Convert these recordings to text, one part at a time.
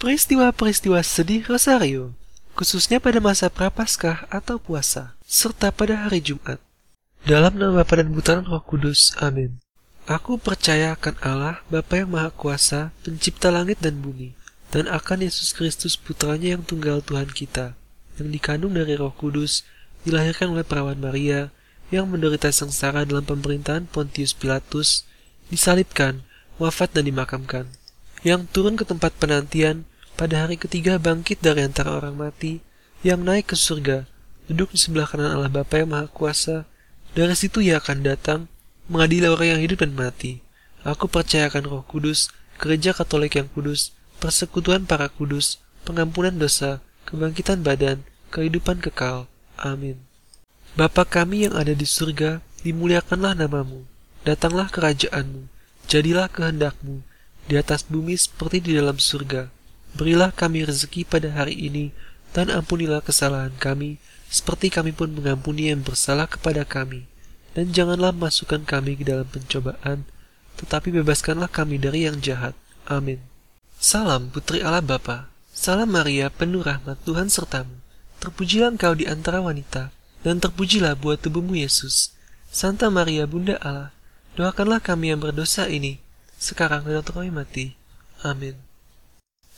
Peristiwa-peristiwa sedih Rosario, khususnya pada masa prapaskah atau puasa, serta pada hari Jumat. Dalam nama Bapa dan Putra Roh Kudus, amin. Aku percaya akan Allah, Bapa yang Maha Kuasa, pencipta langit dan bumi, dan akan Yesus Kristus putranya yang tunggal Tuhan kita, yang dikandung dari Roh Kudus, dilahirkan oleh perawan Maria, yang menderita sengsara dalam pemerintahan Pontius Pilatus, disalibkan, wafat dan dimakamkan, yang turun ke tempat penantian, pada hari ketiga bangkit dari antara orang mati, yang naik ke surga, duduk di sebelah kanan Allah Bapa yang Maha Kuasa, dari situ ia akan datang, mengadili orang yang hidup dan mati. Aku percayakan roh kudus, gereja katolik yang kudus, persekutuan para kudus, pengampunan dosa, kebangkitan badan, kehidupan kekal. Amin. Bapa kami yang ada di surga, dimuliakanlah namamu. Datanglah kerajaanmu, jadilah kehendakmu, di atas bumi seperti di dalam surga. Berilah kami rezeki pada hari ini, dan ampunilah kesalahan kami, seperti kami pun mengampuni yang bersalah kepada kami. Dan janganlah masukkan kami ke dalam pencobaan, tetapi bebaskanlah kami dari yang jahat. Amin. Salam Putri Allah Bapa. Salam Maria, penuh rahmat Tuhan sertamu. Terpujilah engkau di antara wanita, dan terpujilah buah tubuhmu Yesus. Santa Maria, Bunda Allah, doakanlah kami yang berdosa ini, sekarang dan waktu kami mati. Amin.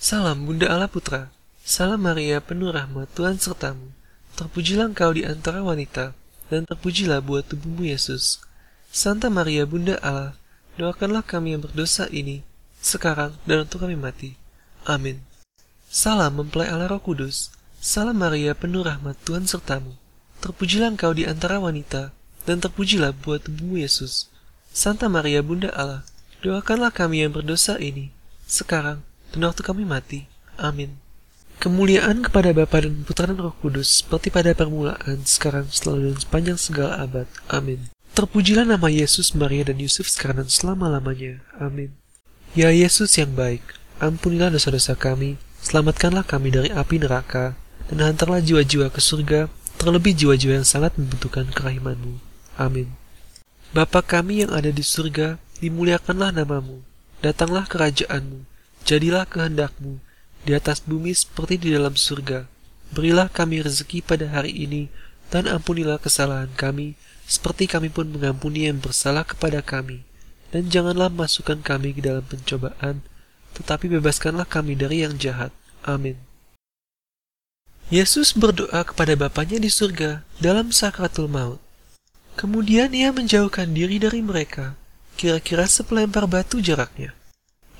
Salam Bunda Allah Putra. Salam Maria, penuh rahmat Tuhan sertamu. Terpujilah engkau di antara wanita, dan terpujilah buah tubuhmu Yesus. Santa Maria Bunda Allah, doakanlah kami yang berdosa ini, sekarang dan untuk kami mati. Amin. Salam mempelai Allah Roh Kudus. Salam Maria penuh rahmat Tuhan sertamu. Terpujilah engkau di antara wanita, dan terpujilah buah tubuhmu Yesus. Santa Maria Bunda Allah, doakanlah kami yang berdosa ini, sekarang dan waktu kami mati. Amin. Kemuliaan kepada Bapa dan Putra dan Roh Kudus, seperti pada permulaan, sekarang, selalu, dan sepanjang segala abad. Amin. Terpujilah nama Yesus, Maria, dan Yusuf sekarang dan selama-lamanya. Amin. Ya Yesus yang baik, ampunilah dosa-dosa kami, selamatkanlah kami dari api neraka, dan hantarlah jiwa-jiwa ke surga, terlebih jiwa-jiwa yang sangat membutuhkan kerahimanmu. Amin. Bapa kami yang ada di surga, dimuliakanlah namamu, datanglah kerajaanmu, jadilah kehendakmu, di atas bumi seperti di dalam surga. Berilah kami rezeki pada hari ini, dan ampunilah kesalahan kami, seperti kami pun mengampuni yang bersalah kepada kami. Dan janganlah masukkan kami ke dalam pencobaan, tetapi bebaskanlah kami dari yang jahat. Amin. Yesus berdoa kepada Bapaknya di surga dalam sakratul maut. Kemudian ia menjauhkan diri dari mereka, kira-kira sepelempar batu jaraknya.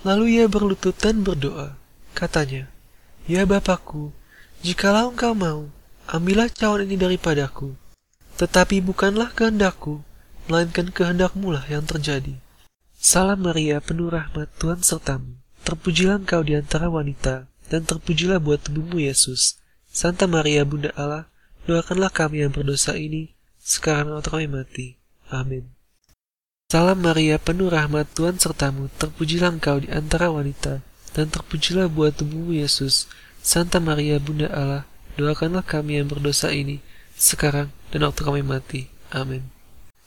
Lalu ia berlutut dan berdoa. Katanya, Ya Bapakku, jikalau engkau mau, ambillah cawan ini daripadaku. Tetapi bukanlah kehendakku, melainkan kehendakmu lah yang terjadi. Salam Maria, penuh rahmat Tuhan sertamu. Terpujilah engkau di antara wanita, dan terpujilah buat tubuhmu Yesus. Santa Maria, Bunda Allah, doakanlah kami yang berdosa ini, sekarang waktu kami mati. Amin. Salam Maria, penuh rahmat Tuhan sertamu, terpujilah engkau di antara wanita, dan terpujilah buat tubuhmu Yesus. Santa Maria Bunda Allah, doakanlah kami yang berdosa ini, sekarang dan waktu kami mati. Amin.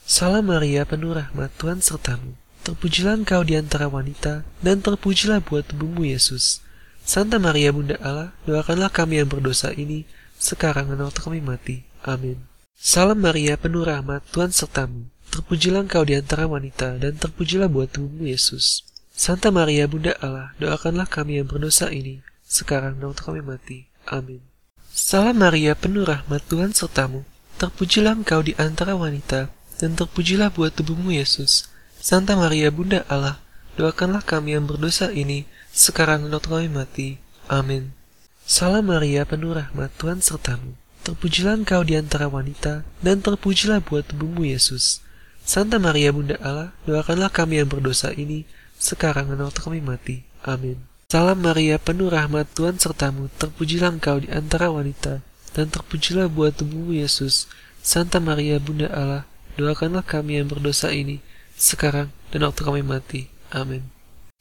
Salam Maria, penuh rahmat, Tuhan sertamu. Terpujilah engkau di antara wanita, dan terpujilah buat tubuhmu Yesus. Santa Maria Bunda Allah, doakanlah kami yang berdosa ini, sekarang dan waktu kami mati. Amin. Salam Maria, penuh rahmat, Tuhan sertamu. Terpujilah engkau di antara wanita, dan terpujilah buat tubuhmu Yesus. Santa Maria Bunda Allah, doakanlah kami yang berdosa ini, sekarang dan waktu kami mati. Amin. Salam Maria, penuh rahmat Tuhan sertamu. Terpujilah engkau di antara wanita, dan terpujilah buat tubuhmu Yesus. Santa Maria Bunda Allah, doakanlah kami yang berdosa ini, sekarang dan waktu kami mati. Amin. Salam Maria, penuh rahmat Tuhan sertamu. Terpujilah engkau di antara wanita, dan terpujilah buat tubuhmu Yesus. Santa Maria Bunda Allah, doakanlah kami yang berdosa ini, sekarang dan waktu kami mati. Amin. Salam Maria, penuh rahmat Tuhan sertamu, terpujilah engkau di antara wanita, dan terpujilah buah tubuhmu Yesus. Santa Maria, Bunda Allah, doakanlah kami yang berdosa ini, sekarang dan waktu kami mati. Amin.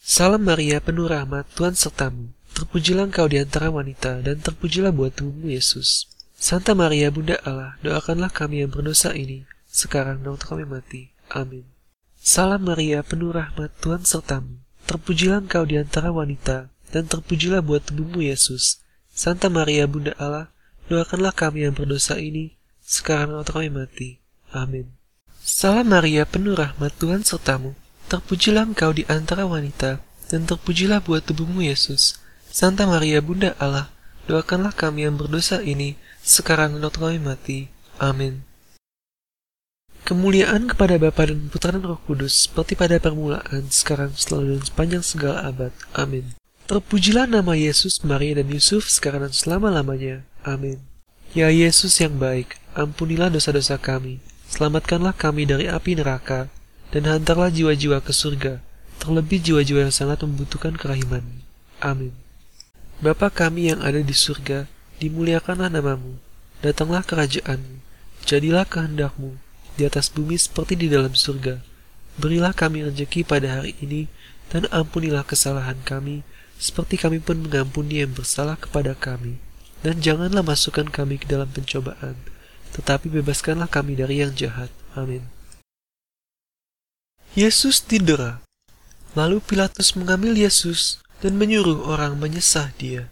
Salam Maria, penuh rahmat Tuhan sertamu, terpujilah engkau di antara wanita, dan terpujilah buah tubuhmu Yesus. Santa Maria, Bunda Allah, doakanlah kami yang berdosa ini, sekarang dan kami mati. Amin. Salam Maria, penuh rahmat Tuhan sertamu. Terpujilah engkau di antara wanita, dan terpujilah buat tubuhmu Yesus. Santa Maria Bunda Allah, doakanlah kami yang berdosa ini, sekarang waktu kami mati. Amin. Salam Maria, penuh rahmat Tuhan sertamu. Terpujilah engkau di antara wanita, dan terpujilah buat tubuhmu Yesus. Santa Maria Bunda Allah, doakanlah kami yang berdosa ini, sekarang dan kami mati. Amin. Kemuliaan kepada Bapa dan Putra dan Roh Kudus, seperti pada permulaan, sekarang, selalu, dan sepanjang segala abad. Amin. Terpujilah nama Yesus, Maria, dan Yusuf, sekarang dan selama-lamanya. Amin. Ya Yesus yang baik, ampunilah dosa-dosa kami, selamatkanlah kami dari api neraka, dan hantarlah jiwa-jiwa ke surga, terlebih jiwa-jiwa yang sangat membutuhkan kerahiman. Amin. Bapa kami yang ada di surga, dimuliakanlah namamu, datanglah kerajaanmu, jadilah kehendakmu, di atas bumi seperti di dalam surga. Berilah kami rezeki pada hari ini, dan ampunilah kesalahan kami, seperti kami pun mengampuni yang bersalah kepada kami. Dan janganlah masukkan kami ke dalam pencobaan, tetapi bebaskanlah kami dari yang jahat. Amin. Yesus didera. Lalu Pilatus mengambil Yesus dan menyuruh orang menyesah dia.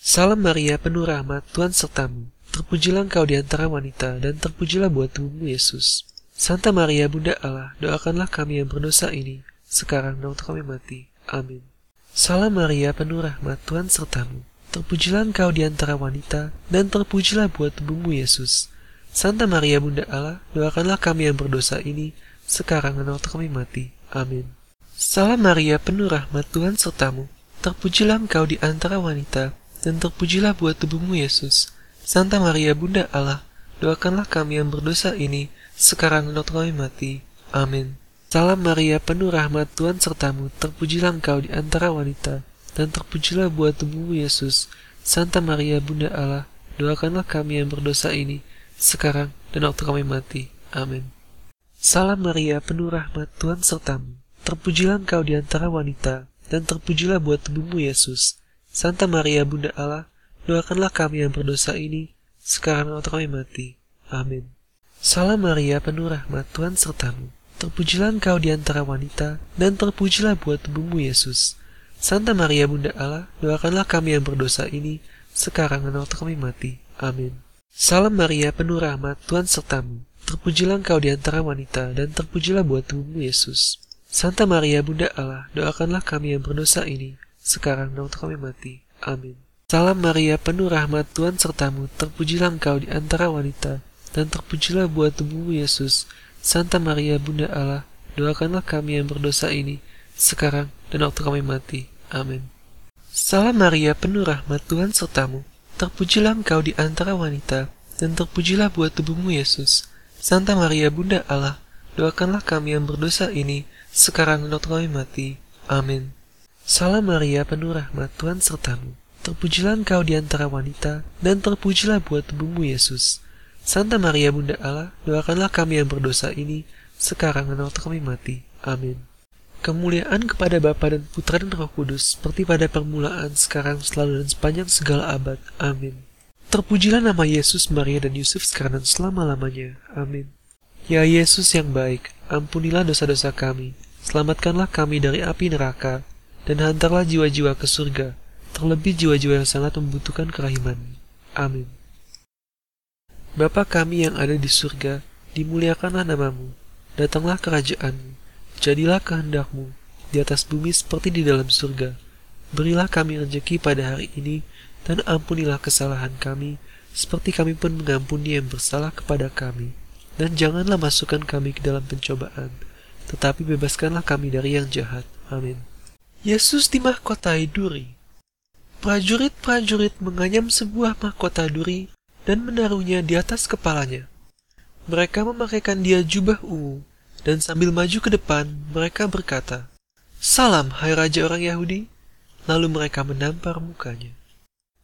Salam Maria, penuh rahmat, Tuhan sertamu. Terpujilah engkau di antara wanita, dan terpujilah buat tubuhmu Yesus. Santa Maria, Bunda Allah, doakanlah kami yang berdosa ini, sekarang dan waktu kami mati. Amin. Salam Maria, penuh rahmat, Tuhan sertamu. Terpujilah engkau di antara wanita, dan terpujilah buat tubuhmu Yesus. Santa Maria, Bunda Allah, doakanlah kami yang berdosa ini, sekarang dan waktu kami mati. Amin. Salam Maria, penuh rahmat, Tuhan sertamu. Terpujilah engkau di antara wanita, dan terpujilah buat tubuhmu Yesus. Santa Maria Bunda Allah, doakanlah kami yang berdosa ini, sekarang dan waktu kami mati. Amin. Salam Maria, penuh rahmat Tuhan sertamu, terpujilah engkau di antara wanita, dan terpujilah buat tubuhmu Yesus. Santa Maria Bunda Allah, doakanlah kami yang berdosa ini, sekarang dan waktu kami mati. Amin. Salam Maria, penuh rahmat Tuhan sertamu, terpujilah engkau di antara wanita, dan terpujilah buat tubuhmu Yesus. Santa Maria Bunda Allah, Doakanlah kami yang berdosa ini, sekarang waktu kami mati. Amin. Salam Maria, penuh rahmat, Tuhan sertamu. Terpujilah engkau di antara wanita, dan terpujilah buat tubuhmu Yesus. Santa Maria Bunda Allah, doakanlah kami yang berdosa ini, sekarang dan waktu kami mati. Amin. Salam Maria, penuh rahmat, Tuhan sertamu. Terpujilah engkau di antara wanita, dan terpujilah buat tubuhmu Yesus. Santa Maria Bunda Allah, doakanlah kami yang berdosa ini, sekarang dan waktu kami mati. Amin. Salam Maria, penuh rahmat Tuhan sertamu, terpujilah engkau di antara wanita, dan terpujilah buat tubuhmu Yesus. Santa Maria, Bunda Allah, doakanlah kami yang berdosa ini, sekarang dan waktu kami mati. Amin. Salam Maria, penuh rahmat Tuhan sertamu, terpujilah engkau di antara wanita, dan terpujilah buat tubuhmu Yesus. Santa Maria, Bunda Allah, doakanlah kami yang berdosa ini, sekarang dan waktu kami mati. Amin. Salam Maria, penuh rahmat Tuhan sertamu Terpujilah engkau di antara wanita, dan terpujilah buat tubuhmu Yesus. Santa Maria Bunda Allah, doakanlah kami yang berdosa ini, sekarang dan waktu kami mati. Amin. Kemuliaan kepada Bapa dan Putra dan Roh Kudus, seperti pada permulaan, sekarang, selalu, dan sepanjang segala abad. Amin. Terpujilah nama Yesus, Maria, dan Yusuf sekarang dan selama-lamanya. Amin. Ya Yesus yang baik, ampunilah dosa-dosa kami, selamatkanlah kami dari api neraka, dan hantarlah jiwa-jiwa ke surga, terlebih jiwa-jiwa yang sangat membutuhkan kerahiman. Amin. Bapa kami yang ada di surga, dimuliakanlah namamu, datanglah kerajaanmu, jadilah kehendakmu, di atas bumi seperti di dalam surga. Berilah kami rezeki pada hari ini, dan ampunilah kesalahan kami, seperti kami pun mengampuni yang bersalah kepada kami. Dan janganlah masukkan kami ke dalam pencobaan, tetapi bebaskanlah kami dari yang jahat. Amin. Yesus dimahkotai duri, Prajurit-prajurit menganyam sebuah mahkota duri dan menaruhnya di atas kepalanya. Mereka memakaikan dia jubah ungu, dan sambil maju ke depan, mereka berkata, Salam, hai Raja orang Yahudi. Lalu mereka menampar mukanya.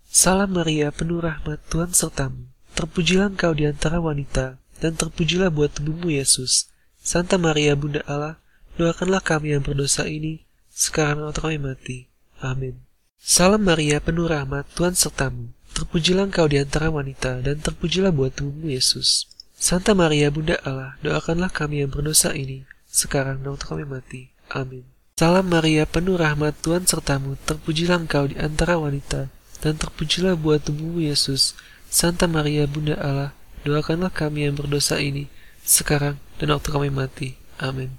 Salam Maria, penuh rahmat Tuhan sertamu. Terpujilah engkau di antara wanita, dan terpujilah buat tubuhmu Yesus. Santa Maria, Bunda Allah, doakanlah kami yang berdosa ini, sekarang atau kami mati. Amin. Salam Maria, penuh rahmat, Tuhan sertamu. Terpujilah engkau di antara wanita, dan terpujilah buat tubuhmu Yesus. Santa Maria, Bunda Allah, doakanlah kami yang berdosa ini, sekarang dan waktu kami mati. Amin. Salam Maria, penuh rahmat Tuhan sertamu, terpujilah engkau di antara wanita, dan terpujilah buah tubuhmu Yesus. Santa Maria, Bunda Allah, doakanlah kami yang berdosa ini, sekarang dan waktu kami mati. Amin.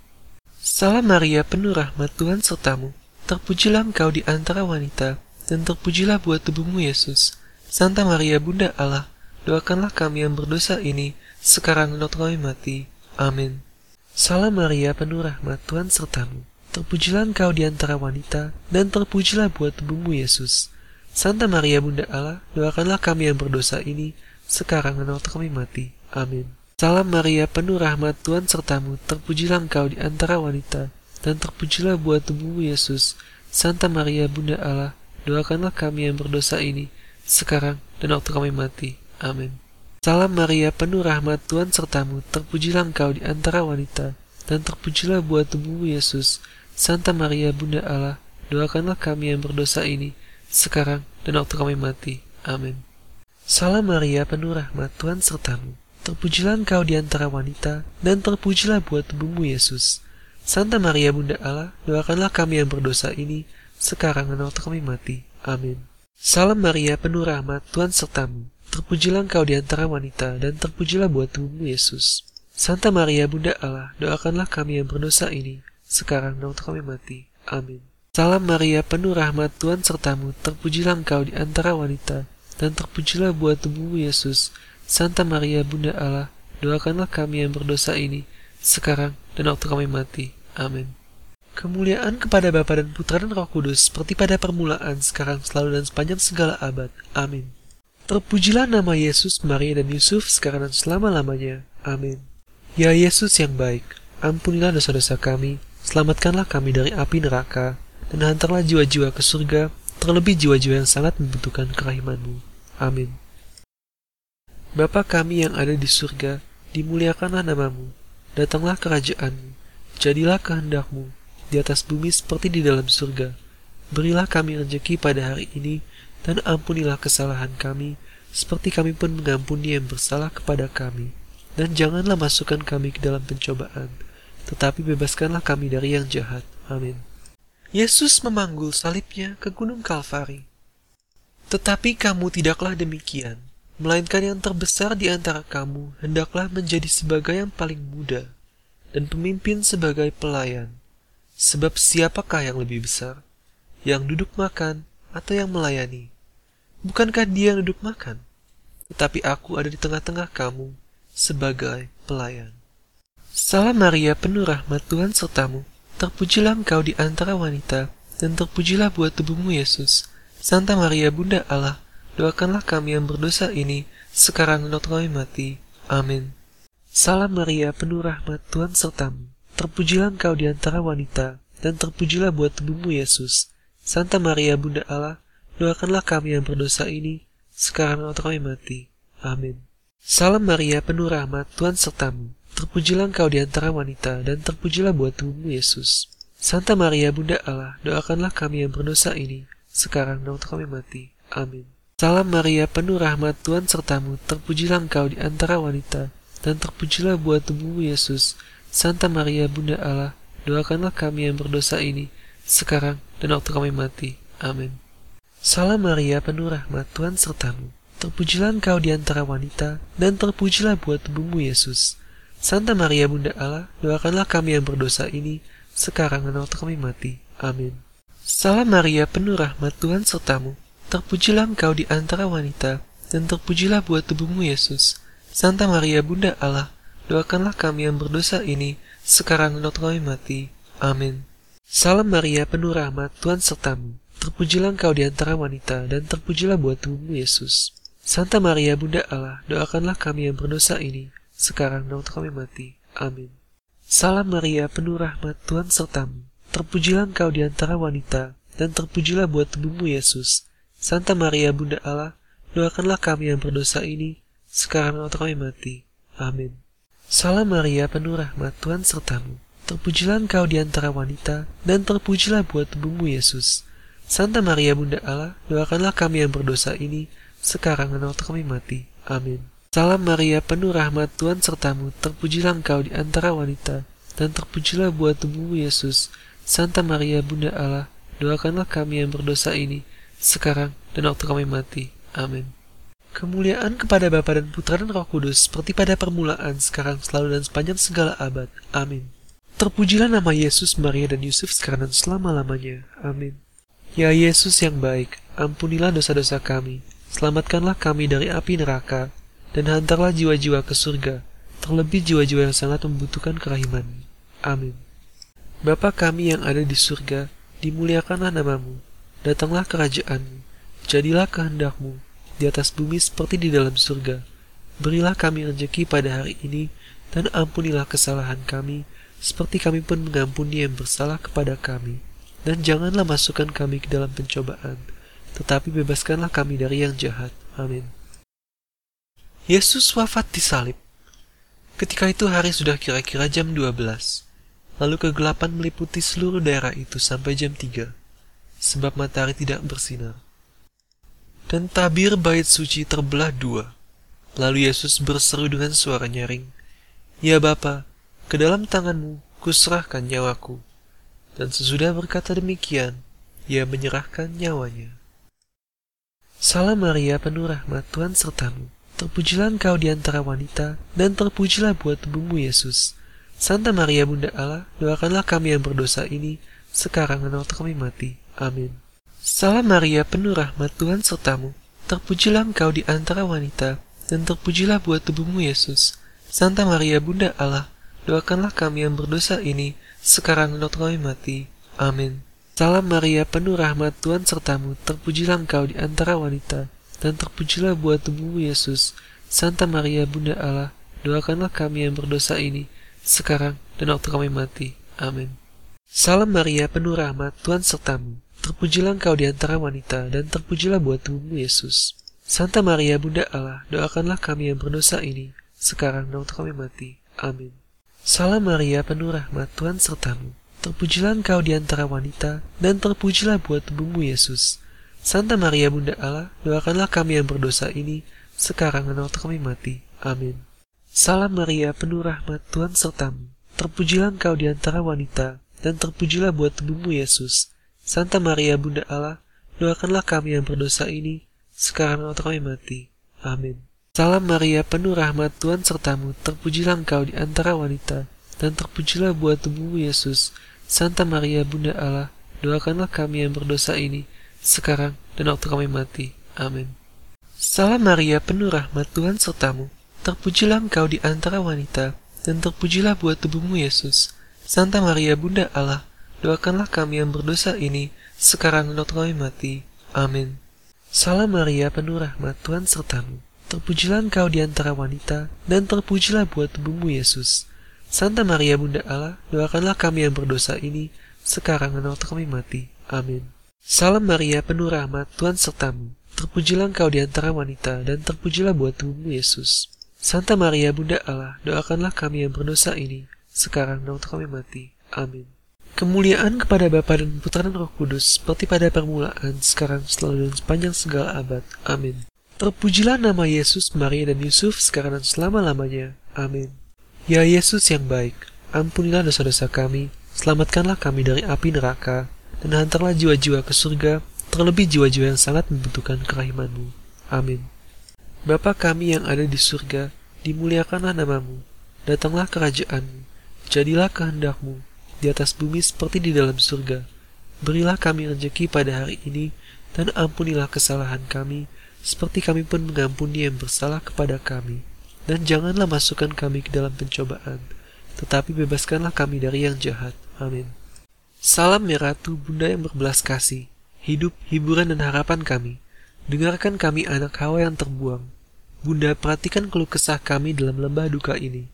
Salam Maria, penuh rahmat Tuhan sertamu, terpujilah engkau di antara wanita, dan terpujilah buah tubuhmu Yesus. Santa Maria, Bunda Allah, doakanlah kami yang berdosa ini, sekarang dan kami mati. Amin. Salam Maria, penuh rahmat Tuhan sertamu, Terpujilah engkau di antara wanita, dan terpujilah buat tubuhmu Yesus. Santa Maria Bunda Allah, doakanlah kami yang berdosa ini, sekarang dan waktu kami mati. Amin. Salam Maria, penuh rahmat Tuhan sertamu, terpujilah engkau di antara wanita, dan terpujilah buat tubuhmu Yesus. Santa Maria Bunda Allah, doakanlah kami yang berdosa ini, sekarang dan waktu kami mati. Amin. Salam Maria, penuh rahmat Tuhan sertamu, terpujilah engkau di antara wanita, dan terpujilah buat tubuhmu Yesus. Santa Maria Bunda Allah, doakanlah kami yang berdosa ini, sekarang dan waktu kami mati. Amin. Salam Maria, penuh rahmat Tuhan sertamu. Terpujilah engkau di antara wanita, dan terpujilah buat tubuhmu Yesus. Santa Maria Bunda Allah, doakanlah kami yang berdosa ini, sekarang dan waktu kami mati. Amin. Salam Maria, penuh rahmat Tuhan sertamu. Terpujilah engkau di antara wanita, dan terpujilah buat tubuhmu Yesus. Santa Maria Bunda Allah, doakanlah kami yang berdosa ini, sekarang dan waktu kami mati. Amin. Salam Maria, penuh rahmat Tuhan sertamu, terpujilah engkau di antara wanita, dan terpujilah buah tubuhmu Yesus. Santa Maria, Bunda Allah, doakanlah kami yang berdosa ini, sekarang dan waktu kami mati. Amin. Kemuliaan kepada Bapa dan Putra dan Roh Kudus, seperti pada permulaan, sekarang, selalu, dan sepanjang segala abad. Amin. Terpujilah nama Yesus, Maria, dan Yusuf, sekarang dan selama-lamanya. Amin. Ya Yesus yang baik, ampunilah dosa-dosa kami, Selamatkanlah kami dari api neraka, dan hantarlah jiwa-jiwa ke surga, terlebih jiwa-jiwa yang sangat membutuhkan kerahimanmu. Amin. Bapa kami yang ada di surga, dimuliakanlah namamu, datanglah kerajaanmu, jadilah kehendakmu, di atas bumi seperti di dalam surga. Berilah kami rezeki pada hari ini, dan ampunilah kesalahan kami, seperti kami pun mengampuni yang bersalah kepada kami. Dan janganlah masukkan kami ke dalam pencobaan, tetapi bebaskanlah kami dari yang jahat. Amin. Yesus memanggul salibnya ke gunung Kalvari. Tetapi kamu tidaklah demikian, melainkan yang terbesar di antara kamu hendaklah menjadi sebagai yang paling muda, dan pemimpin sebagai pelayan. Sebab siapakah yang lebih besar, yang duduk makan atau yang melayani? Bukankah dia yang duduk makan? Tetapi aku ada di tengah-tengah kamu sebagai pelayan. Salam Maria, penuh rahmat Tuhan sertamu. Terpujilah engkau di antara wanita, dan terpujilah buat tubuhmu Yesus. Santa Maria, Bunda Allah, doakanlah kami yang berdosa ini, sekarang dan waktu kami mati. Amin. Salam Maria, penuh rahmat Tuhan sertamu. Terpujilah engkau di antara wanita, dan terpujilah buat tubuhmu Yesus. Santa Maria, Bunda Allah, doakanlah kami yang berdosa ini, sekarang waktu kami mati. Amin. Salam Maria, penuh rahmat Tuhan sertamu. Terpujilah engkau di antara wanita, dan terpujilah buat tubuhmu Yesus. Santa Maria, Bunda Allah, doakanlah kami yang berdosa ini, sekarang dan kami mati. Amin. Salam Maria, penuh rahmat Tuhan sertamu, terpujilah engkau di antara wanita, dan terpujilah buat tubuhmu Yesus. Santa Maria, Bunda Allah, doakanlah kami yang berdosa ini, sekarang dan waktu kami mati. Amin. Salam Maria, penuh rahmat Tuhan sertamu, terpujilah engkau di antara wanita, dan terpujilah buat tubuhmu Yesus. Santa Maria Bunda Allah, doakanlah kami yang berdosa ini, sekarang dan waktu kami mati. Amin. Salam Maria, penuh rahmat Tuhan sertamu. Terpujilah engkau di antara wanita, dan terpujilah buat tubuhmu Yesus. Santa Maria Bunda Allah, doakanlah kami yang berdosa ini, sekarang dan waktu kami mati. Amin. Salam Maria, penuh rahmat Tuhan sertamu. Terpujilah engkau di antara wanita, dan terpujilah buat tubuhmu Yesus. Santa Maria Bunda Allah, doakanlah kami yang berdosa ini, sekarang dan waktu kami mati. Amin. Salam Maria, penuh rahmat Tuhan sertamu. Terpujilah engkau di antara wanita, dan terpujilah buat tubuhmu Yesus. Santa Maria, Bunda Allah, doakanlah kami yang berdosa ini, sekarang waktu kami mati. Amin. Salam Maria, penuh rahmat Tuhan sertamu. Terpujilah engkau di antara wanita, dan terpujilah buat tubuhmu Yesus. Santa Maria, Bunda Allah, doakanlah kami yang berdosa ini, sekarang dan waktu kami mati. Amin. Salam Maria, penuh rahmat Tuhan sertamu, terpujilah engkau di antara wanita, dan terpujilah buah tubuhmu Yesus. Santa Maria Bunda Allah, doakanlah kami yang berdosa ini, sekarang dan waktu kami mati. Amin. Kemuliaan kepada Bapa dan Putra dan Roh Kudus, seperti pada permulaan, sekarang, selalu, dan sepanjang segala abad. Amin. Terpujilah nama Yesus, Maria, dan Yusuf sekarang dan selama-lamanya. Amin. Ya Yesus yang baik, ampunilah dosa-dosa kami, selamatkanlah kami dari api neraka, dan hantarlah jiwa-jiwa ke surga, terlebih jiwa-jiwa yang sangat membutuhkan kerahiman. Amin. Bapa kami yang ada di surga, dimuliakanlah namamu, datanglah kerajaanmu, jadilah kehendakmu, di atas bumi seperti di dalam surga. Berilah kami rezeki pada hari ini, dan ampunilah kesalahan kami, seperti kami pun mengampuni yang bersalah kepada kami. Dan janganlah masukkan kami ke dalam pencobaan, tetapi bebaskanlah kami dari yang jahat. Amin. Yesus wafat di salib. Ketika itu hari sudah kira-kira jam 12. Lalu kegelapan meliputi seluruh daerah itu sampai jam 3, sebab matahari tidak bersinar. Dan tabir bait suci terbelah dua. Lalu Yesus berseru dengan suara nyaring, Ya Bapa, ke dalam tanganmu kuserahkan nyawaku. Dan sesudah berkata demikian, ia menyerahkan nyawanya. Salam Maria, penuh rahmat Tuhan sertamu. Terpujilah engkau di antara wanita, dan terpujilah buat tubuhmu Yesus. Santa Maria Bunda Allah, doakanlah kami yang berdosa ini, sekarang dan waktu kami mati. Amin. Salam Maria, penuh rahmat Tuhan sertamu. Terpujilah engkau di antara wanita, dan terpujilah buat tubuhmu Yesus. Santa Maria Bunda Allah, doakanlah kami yang berdosa ini, sekarang dan kami mati. Amin. Salam Maria, penuh rahmat Tuhan sertamu. Terpujilah engkau di antara wanita, dan terpujilah buat tubuhmu Yesus. Santa Maria Bunda Allah, doakanlah kami yang berdosa ini, sekarang dan waktu kami mati. Amin. Salam Maria, penuh rahmat, Tuhan sertamu. Terpujilah engkau di antara wanita, dan terpujilah buat tubuhmu Yesus. Santa Maria, Bunda Allah, doakanlah kami yang berdosa ini, sekarang dan waktu kami mati. Amin. Salam Maria, penuh rahmat, Tuhan sertamu. Terpujilah engkau di antara wanita, dan terpujilah buat tubuhmu Yesus. Santa Maria, Bunda Allah, doakanlah kami yang berdosa ini, sekarang dan waktu kami mati. Amin. Salam Maria, penuh rahmat, Tuhan sertamu. Terpujilah engkau di antara wanita, dan terpujilah buat tubuhmu Yesus. Santa Maria, Bunda Allah, doakanlah kami yang berdosa ini, sekarang waktu kami mati. Amin. Salam Maria, penuh rahmat, Tuhan sertamu. Terpujilah engkau di antara wanita, dan terpujilah buat tubuhmu Yesus. Santa Maria, Bunda Allah, doakanlah kami yang berdosa ini, sekarang dan waktu kami mati. Amin. Salam Maria, penuh rahmat, Tuhan sertamu. Terpujilah engkau di antara wanita, dan terpujilah buat tubuhmu Yesus. Santa Maria Bunda Allah, doakanlah kami yang berdosa ini, sekarang dan kami mati. Amin. Salam Maria, penuh rahmat, Tuhan sertamu. Terpujilah engkau di antara wanita, dan terpujilah buat tubuhmu Yesus. Santa Maria Bunda Allah, doakanlah kami yang berdosa ini, sekarang dan waktu kami mati. Amin. Salam Maria, penuh rahmat, Tuhan sertamu. Terpujilah engkau di antara wanita, dan terpujilah buat tubuhmu Yesus. Santa Maria Bunda Allah, doakanlah kami yang berdosa ini, sekarang dan waktu kami mati. Amin. Kemuliaan kepada Bapa dan Putra dan Roh Kudus, seperti pada permulaan, sekarang, selalu, dan sepanjang segala abad. Amin. Terpujilah nama Yesus, Maria, dan Yusuf, sekarang dan selama-lamanya. Amin. Ya Yesus yang baik, ampunilah dosa-dosa kami, selamatkanlah kami dari api neraka, dan hantarlah jiwa-jiwa ke surga, terlebih jiwa-jiwa yang sangat membutuhkan kerahimanmu. Amin. Bapa kami yang ada di surga, dimuliakanlah namamu, datanglah kerajaanmu, jadilah kehendakmu, di atas bumi seperti di dalam surga. Berilah kami rezeki pada hari ini, dan ampunilah kesalahan kami, seperti kami pun mengampuni yang bersalah kepada kami. Dan janganlah masukkan kami ke dalam pencobaan, tetapi bebaskanlah kami dari yang jahat. Amin. Salam ya Ratu, Bunda yang berbelas kasih, hidup, hiburan, dan harapan kami. Dengarkan kami anak Hawa yang terbuang. Bunda, perhatikan keluh kesah kami dalam lembah duka ini.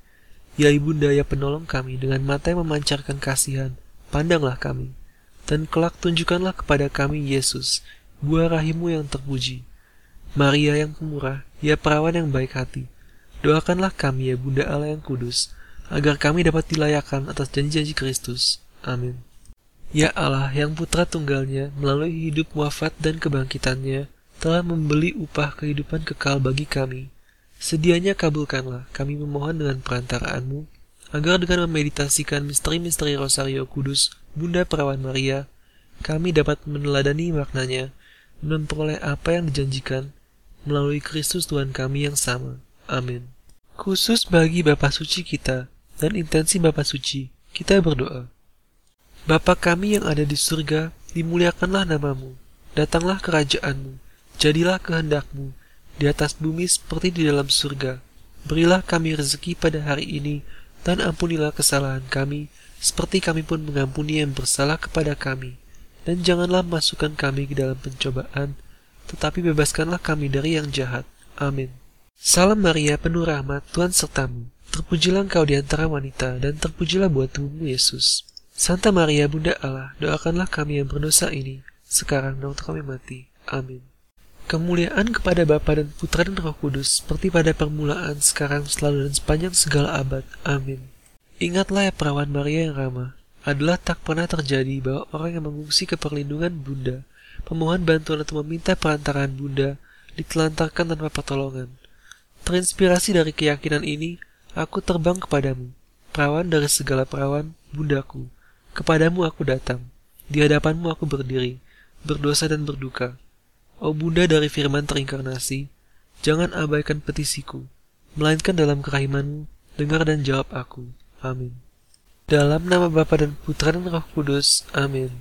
Ya Ibunda, ya penolong kami, dengan mata yang memancarkan kasihan, pandanglah kami. Dan kelak tunjukkanlah kepada kami Yesus, buah rahimu yang terpuji. Maria yang pemurah, ya perawan yang baik hati. Doakanlah kami ya Bunda Allah yang kudus, agar kami dapat dilayakan atas janji-janji Kristus. Amin. Ya Allah yang putra tunggalnya melalui hidup wafat dan kebangkitannya, telah membeli upah kehidupan kekal bagi kami. Sedianya kabulkanlah kami memohon dengan perantaraanmu, agar dengan memeditasikan misteri-misteri Rosario Kudus Bunda Perawan Maria, kami dapat meneladani maknanya memperoleh apa yang dijanjikan melalui Kristus Tuhan kami yang sama. Amin. Khusus bagi Bapa Suci kita dan intensi Bapa Suci, kita berdoa. Bapa kami yang ada di surga, dimuliakanlah namamu. Datanglah kerajaanmu, jadilah kehendakmu, di atas bumi seperti di dalam surga. Berilah kami rezeki pada hari ini, dan ampunilah kesalahan kami, seperti kami pun mengampuni yang bersalah kepada kami dan janganlah masukkan kami ke dalam pencobaan, tetapi bebaskanlah kami dari yang jahat. Amin. Salam Maria, penuh rahmat, Tuhan sertamu. Terpujilah engkau di antara wanita, dan terpujilah buat tubuhmu, Yesus. Santa Maria, Bunda Allah, doakanlah kami yang berdosa ini, sekarang dan kami mati. Amin. Kemuliaan kepada Bapa dan Putra dan Roh Kudus, seperti pada permulaan, sekarang, selalu, dan sepanjang segala abad. Amin. Ingatlah ya perawan Maria yang ramah, adalah tak pernah terjadi bahwa orang yang mengungsi ke perlindungan Bunda, pemohon bantuan atau meminta perantaraan Bunda, ditelantarkan tanpa pertolongan. Terinspirasi dari keyakinan ini, aku terbang kepadamu, perawan dari segala perawan, Bundaku. Kepadamu aku datang, di hadapanmu aku berdiri, berdosa dan berduka. Oh Bunda dari firman terinkarnasi, jangan abaikan petisiku, melainkan dalam kerahimanmu, dengar dan jawab aku. Amin. Dalam nama Bapa dan Putra dan Roh Kudus. Amin.